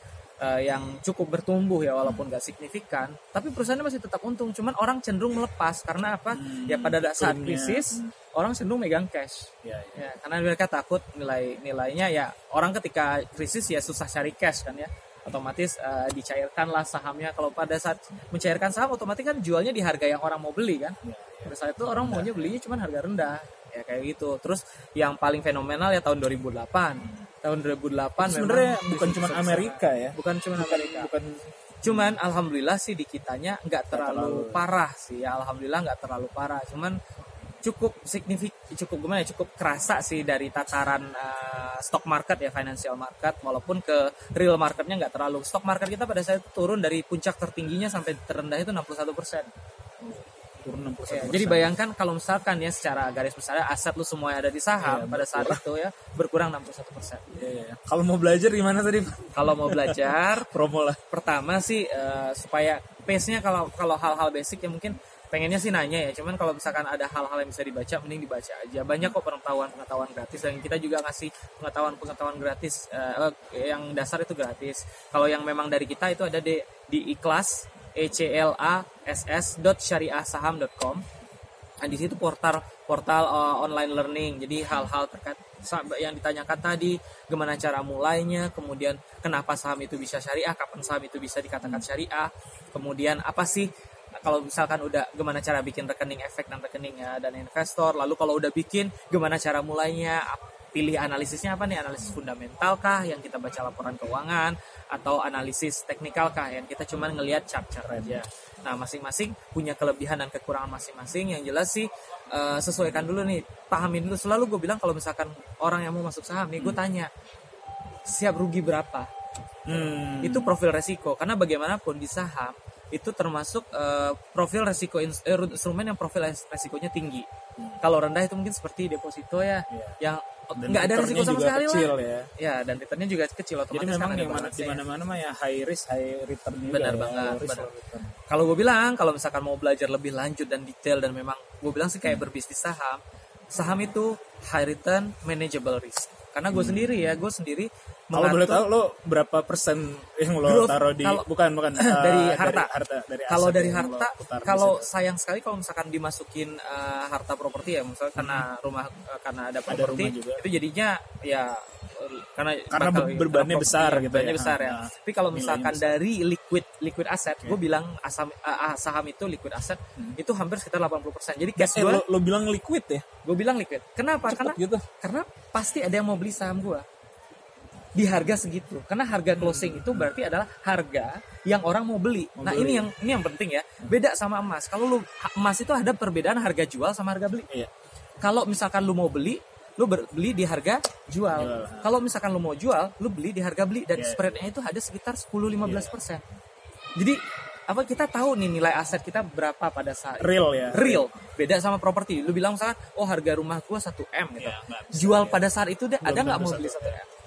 S2: eh, yang cukup bertumbuh ya walaupun nggak signifikan tapi perusahaannya masih tetap untung. Cuman orang cenderung melepas karena apa? Ya pada saat
S1: klaimnya.
S2: krisis orang cenderung megang cash.
S1: Ya, ya.
S2: ya karena mereka takut nilai nilainya ya orang ketika krisis ya susah cari cash kan ya. Otomatis eh, dicairkanlah sahamnya. Kalau pada saat mencairkan saham otomatis kan jualnya di harga yang orang mau beli kan.
S1: Ya,
S2: pada saat itu orang maunya belinya cuma harga rendah. Ya kayak gitu. Terus yang paling fenomenal ya tahun 2008 tahun 2008
S1: Sebenarnya bukan cuma. Amerika ya.
S2: bukan cuma Amerika.
S1: Bukan
S2: cuman alhamdulillah sih di kitanya nggak
S1: terlalu.
S2: terlalu, parah sih. Ya alhamdulillah nggak terlalu parah. Cuman cukup signifik cukup gimana ya? Cukup kerasa sih dari tataran eh, stock market ya financial market. Walaupun ke real marketnya nggak terlalu. Stock market kita pada saat itu turun dari puncak tertingginya sampai terendah itu 61 persen
S1: turun 61%.
S2: Ya, jadi bayangkan kalau misalkan ya secara garis besar aset lu semua ada di saham
S1: Iya,
S2: pada saat itu ya berkurang 61 persen.
S1: Ya, ya, ya. Kalau mau belajar gimana tadi?
S2: Kalau mau belajar
S1: Promo lah.
S2: pertama sih eh, supaya pace-nya kalau kalau hal-hal basic ya mungkin pengennya sih nanya ya cuman kalau misalkan ada hal-hal yang bisa dibaca mending dibaca aja banyak kok pengetahuan pengetahuan gratis dan kita juga ngasih pengetahuan pengetahuan gratis eh, yang dasar itu gratis kalau yang memang dari kita itu ada di di ikhlas e c l a s s syariahsaham.com Nah, di situ portal portal uh, online learning. Jadi hal-hal terkait yang ditanyakan tadi, gimana cara mulainya, kemudian kenapa saham itu bisa syariah, kapan saham itu bisa dikatakan syariah, kemudian apa sih kalau misalkan udah gimana cara bikin rekening efek dan rekening ya, dan investor, lalu kalau udah bikin gimana cara mulainya, pilih analisisnya apa nih, analisis fundamental kah yang kita baca laporan keuangan atau analisis teknikal kah yang kita cuma ngelihat chart-chart aja. Nah, masing-masing punya kelebihan dan kekurangan masing-masing. Yang jelas sih eh, sesuaikan dulu nih, pahamin dulu. Selalu gue bilang kalau misalkan orang yang mau masuk saham nih, gue tanya siap rugi berapa.
S1: Hmm.
S2: Itu profil resiko. Karena bagaimanapun di saham itu termasuk eh, profil resiko ins- eh, instrumen yang profil res- resikonya tinggi. Kalau rendah itu mungkin seperti deposito ya,
S1: Iya.
S2: yang nggak ada resiko sama sekali
S1: kecil
S2: lah.
S1: ya.
S2: Ya, dan returnnya juga kecil otomatis
S1: Jadi
S2: kan
S1: memang
S2: balance-nya.
S1: di mana-mana mah ya high risk high return juga
S2: Benar
S1: ya.
S2: banget, benar. kalau gue bilang kalau misalkan mau belajar lebih lanjut dan detail dan memang gue bilang sih kayak berbisnis saham saham itu high return manageable risk karena gue sendiri ya gue sendiri
S1: Kalau boleh tahu lo berapa persen yang lo
S2: Growth,
S1: taruh di
S2: kalau-
S1: bukan bukan
S2: dari
S1: eh,
S2: harta.
S1: dari
S2: kalau
S1: aset
S2: dari
S1: yang lo
S2: harta kalau sayang sekali kalau misalkan dimasukin eh, harta properti ya misalnya karena rumah eh, karena ada
S1: Hmm.
S2: Properti itu jadinya ya karena
S1: Karena
S2: bakal-
S1: bebannya
S2: karena
S1: besar
S2: properti,
S1: gitu
S2: bebannya
S1: ya.
S2: besar ya.
S1: Ah,
S2: tapi kalau misalkan
S1: besar.
S2: dari liquid liquid aset gue bilang asam ah, saham itu liquid aset itu hampir sekitar 80% jadi cash
S1: Hmm. Eh,
S2: gue
S1: lo, lo bilang liquid ya?
S2: Gue bilang liquid. Kenapa? Karena
S1: Cepet gitu.
S2: karena pasti ada yang mau beli saham gua di harga segitu. Karena harga closing itu berarti adalah harga yang orang mau beli.
S1: Mau
S2: nah
S1: beli.
S2: ini yang ini yang penting ya. Beda sama emas. Kalau lu emas itu ada perbedaan harga jual sama harga beli.
S1: Iya.
S2: Kalau misalkan lu mau beli lu beli di harga jual.
S1: Jual.
S2: kalau misalkan lu mau jual lu beli di harga beli. Dan
S1: Iya.
S2: spreadnya itu ada sekitar 10-15 persen. Jadi apa kita tahu nih nilai aset kita berapa pada saat
S1: real ya.
S2: Real. Beda sama properti. Lu bilang misalkan oh harga rumah gua 1 m gitu.
S1: Iya, bisa,
S2: jual
S1: iya.
S2: pada saat itu deh ada nggak mau beli
S1: 1
S2: 1 m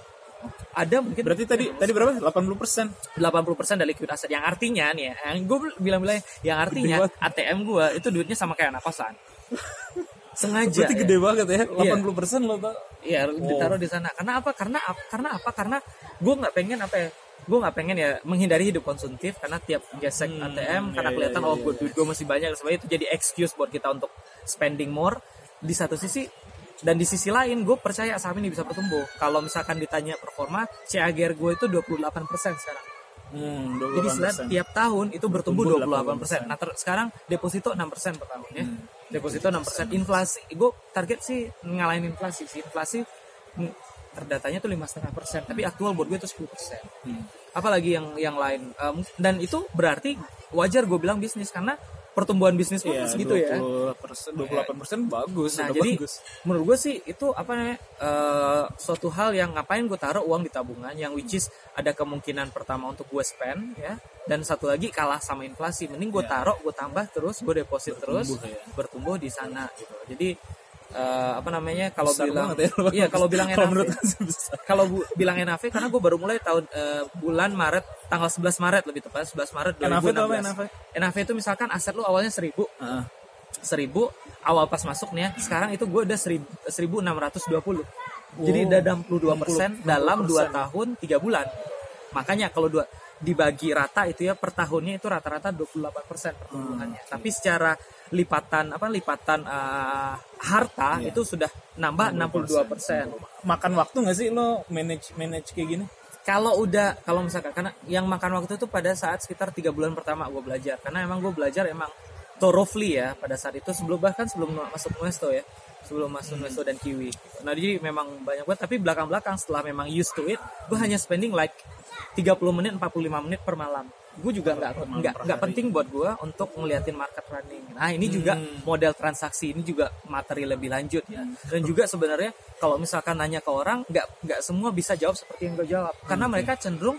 S2: ada mungkin
S1: berarti tadi tadi berapa 80 persen
S2: 80% dari liquid aset yang artinya nih ya yang gue bilang-bilang yang artinya. ATM gua itu duitnya sama kayak anak kosan sengaja
S1: berarti
S2: ya.
S1: gede banget ya
S2: Iya.
S1: 80 persen lo tau
S2: Iya, ditaruh di sana. Karena apa? Karena karena apa? Karena gue nggak pengen apa ya? Gue nggak pengen ya menghindari hidup konsumtif karena tiap gesek
S1: Hmm,
S2: ATM karena
S1: iya,
S2: kelihatan
S1: iya,
S2: oh
S1: iya,
S2: gue duit gue masih banyak sebenarnya itu jadi excuse buat kita untuk spending more di satu sisi dan di sisi lain gue percaya saham ini bisa bertumbuh. Kalau misalkan ditanya performa, CAGR gue itu 28% sekarang.
S1: hmm,
S2: Jadi
S1: 28%.
S2: setiap tiap tahun itu bertumbuh
S1: Bertumbuh
S2: 28%. Nah, ter- sekarang deposito 6% per tahun ya.
S1: Hmm.
S2: Deposito 6%. Inflasi, gue target sih ngalahin inflasi sih. Inflasi mm, terdatanya tuh lima setengah persen, tapi aktual buat gue itu 10 persen.
S1: Hmm.
S2: Apalagi yang yang lain. Em, dan itu berarti wajar gue bilang bisnis karena pertumbuhan bisnis pun
S1: Iya,
S2: segitu ya.
S1: 20 persen, 28 persen bagus,
S2: Nah jadi
S1: bagus.
S2: menurut gue sih itu apa namanya eh, suatu hal yang ngapain gue taruh uang di tabungan yang which is ada kemungkinan pertama untuk gue spend ya dan satu lagi kalah sama inflasi mending gue
S1: Ya.
S2: taruh gue tambah terus gue deposit terus
S1: Bertumbuh ya.
S2: bertumbuh di sana gitu jadi eh, apa namanya kalau
S1: Besar
S2: bilang
S1: ya.
S2: iya kalau bilang
S1: Kalau
S2: NAV kalau bu, bilang NAV karena gue baru mulai tahun eh, bulan Maret tanggal 11 Maret lebih tepat 11 Maret 2016
S1: NAV itu apa NAV?
S2: NAV itu misalkan aset lu awalnya 1000
S1: Heeh.
S2: seribu awal pas masuk nih ya sekarang itu gue udah seribu seribu enam ratus dua puluh. Jadi udah 62 persen dalam 2 tahun tiga bulan. Makanya kalau dua dibagi rata itu ya per tahunnya itu rata-rata 28 persen pertumbuhannya. Tapi secara lipatan apa lipatan eh, harta
S1: Iya.
S2: itu sudah nambah 62 persen.
S1: Makan waktu nggak sih lo manage manage kayak gini?
S2: kalau udah kalau misalkan karena yang makan waktu itu pada saat sekitar tiga bulan pertama gue belajar. Karena emang gue belajar emang thoroughly ya pada saat itu sebelum bahkan sebelum masuk Nuesto ya. Sebelum masuk Nuesto dan Kiwi. Nah jadi memang banyak banget. Tapi belakang belakang setelah memang used to it gue hanya spending like 30 menit 45 menit per malam gue juga nggak nggak nggak penting buat gue untuk ngeliatin market running. Nah ini juga
S1: Hmm.
S2: model transaksi ini juga materi lebih lanjut ya. Dan juga sebenarnya kalau misalkan nanya ke orang nggak nggak semua bisa jawab seperti yang gue jawab. Karena mereka cenderung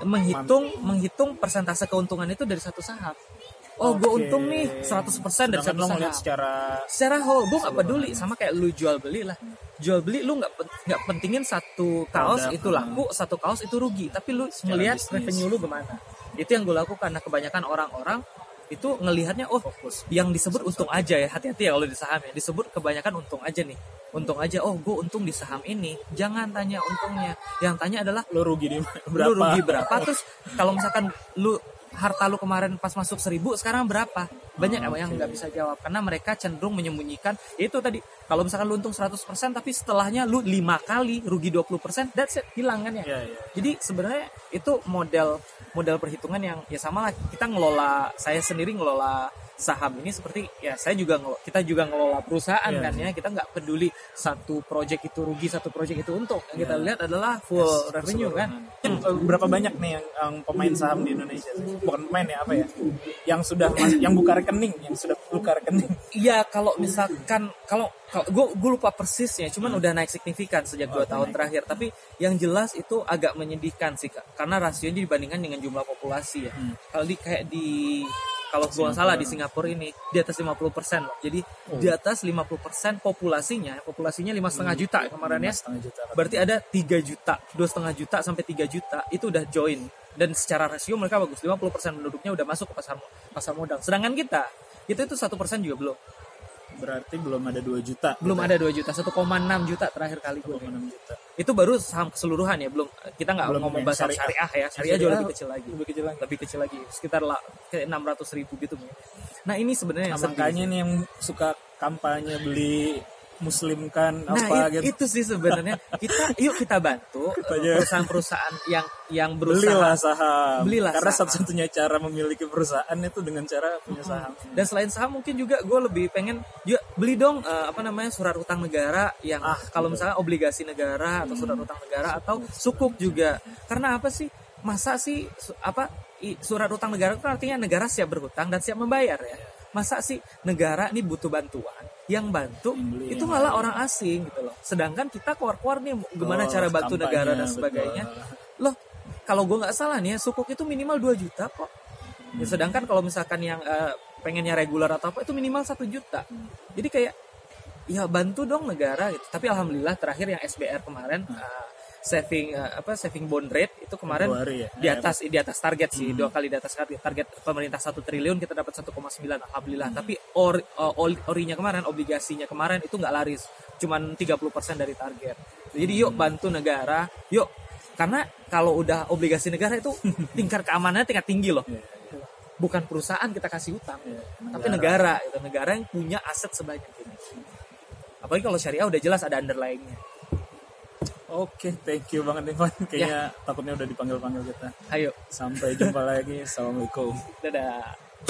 S2: menghitung menghitung persentase keuntungan itu dari satu saham. Oh gue untung nih 100% dari satu saham.
S1: secara
S2: secara whole gue nggak peduli sama kayak lu jual beli lah. Jual beli lu nggak nggak pentingin satu kaos itu laku satu kaos itu rugi. Tapi lu
S1: Secara
S2: melihat
S1: bisnis.
S2: revenue lu gimana itu yang gue lakukan. Nah kebanyakan orang-orang itu ngelihatnya oh
S1: fokus.
S2: yang disebut untung aja ya. Hati-hati ya kalau di saham ya. Disebut kebanyakan untung aja nih. Untung aja oh gue untung di saham ini. Jangan tanya untungnya. Yang tanya adalah
S1: lu rugi di berapa
S2: lu rugi berapa? Terus kalau misalkan lu harta lu kemarin pas masuk seribu sekarang berapa? Banyak
S1: Oh,
S2: yang
S1: oke.
S2: nggak bisa jawab. Karena mereka cenderung menyembunyikan ya itu tadi kalau misalkan lu untung 100% tapi setelahnya lu lima kali rugi 20% that's it hilang kan ya?
S1: Iya, iya.
S2: jadi sebenarnya itu model model perhitungan yang ya sama lah kita ngelola saya sendiri ngelola saham ini seperti ya saya juga ngelo- kita juga ngelola perusahaan
S1: Iya,
S2: kan ya kita nggak peduli satu project itu rugi satu project itu untung. Yang kita
S1: Iya.
S2: lihat adalah full revenue kan.
S1: Eh, berapa banyak nih yang, yang pemain saham di Indonesia sih? bukan pemain ya apa ya? Yang sudah yang buka rekening yang sudah buka rekening.
S2: Iya kalau misalkan kalau gue gue lupa persisnya cuman udah naik signifikan sejak dua
S1: Oh,
S2: tahun
S1: naik.
S2: terakhir. Tapi yang jelas itu agak menyedihkan sih Kak. karena rasionya dibandingkan dengan jumlah populasi ya.
S1: Hmm.
S2: kalau di kayak di kalau gue salah di Singapura. Ini di atas 50% loh jadi
S1: Oh.
S2: di atas 50% populasinya populasinya lima setengah juta kemarin ya.
S1: Lima setengah juta
S2: berarti ada 3 juta dua setengah juta sampai 3 juta itu udah join. Dan secara rasio mereka bagus. 50% penduduknya udah masuk ke pasar pasar modal. Sedangkan kita itu itu satu persen juga belum
S1: berarti belum ada 2 juta
S2: belum ada 2 juta 1,6 juta terakhir kali gue
S1: 2,6 juta.
S2: Itu baru saham keseluruhan ya belum kita nggak ngomong
S1: yang
S2: bahas syariah,
S1: syariah.
S2: ya syariah jauh
S1: Syariah
S2: lebih kecil lagi.
S1: lebih kecil lagi.
S2: Lebih kecil lagi sekitar lah kayak 600 ribu gitu. Nah ini sebenarnya
S1: nah,
S2: yang
S1: makanya nih yang suka kampanye beli muslimkan
S2: Nah
S1: apa
S2: it-
S1: gitu.
S2: itu sih sebenarnya. Kita yuk kita bantu perusahaan-perusahaan yang yang berusaha.
S1: Belilah saham.
S2: Belilah
S1: karena satu-satunya cara memiliki perusahaan itu dengan cara punya saham.
S2: Dan selain saham mungkin juga gue lebih pengen juga beli dong eh, apa namanya surat utang negara yang
S1: Ah,
S2: kalau misalnya obligasi negara atau surat utang negara atau sukuk juga. Karena apa sih? Masa sih su- apa i- surat utang negara itu artinya negara siap berhutang dan siap membayar ya. Masa sih negara ini butuh bantuan yang bantu
S1: beli
S2: itu malah orang asing gitu loh sedangkan kita keluar-keluar nih gimana
S1: Oh,
S2: cara bantu negara dan
S1: betul.
S2: sebagainya loh kalau gue nggak salah nih ya sukuk itu minimal 2 juta kok Ya, sedangkan kalau misalkan yang eh, pengennya reguler atau apa itu minimal satu juta. Jadi kayak ya bantu dong negara gitu. Tapi alhamdulillah terakhir yang SBR kemarin eh, saving eh, apa saving bond rate itu kemarin
S1: Februari ya.
S2: di atas di atas target sih.
S1: Hmm.
S2: dua kali di atas target target pemerintah satu triliun kita dapat 1,9 alhamdulillah. Tapi ori, eh, ol- orinya kemarin obligasinya kemarin itu nggak laris. Cuman 30% dari target. Jadi yuk bantu negara yuk. Karena kalau udah obligasi negara itu tingkat keamanannya tingkat tinggi loh.
S1: Iya, iya.
S2: bukan perusahaan kita kasih utang
S1: Iya,
S2: tapi negara. itu negara yang punya aset sebanyak ini. Apalagi kalau syariah udah jelas ada underlyingnya
S1: Oke, thank you banget Ivan. Kayaknya takutnya udah dipanggil-panggil kita.
S2: ayo
S1: Sampai jumpa lagi. Assalamualaikum.
S2: dadah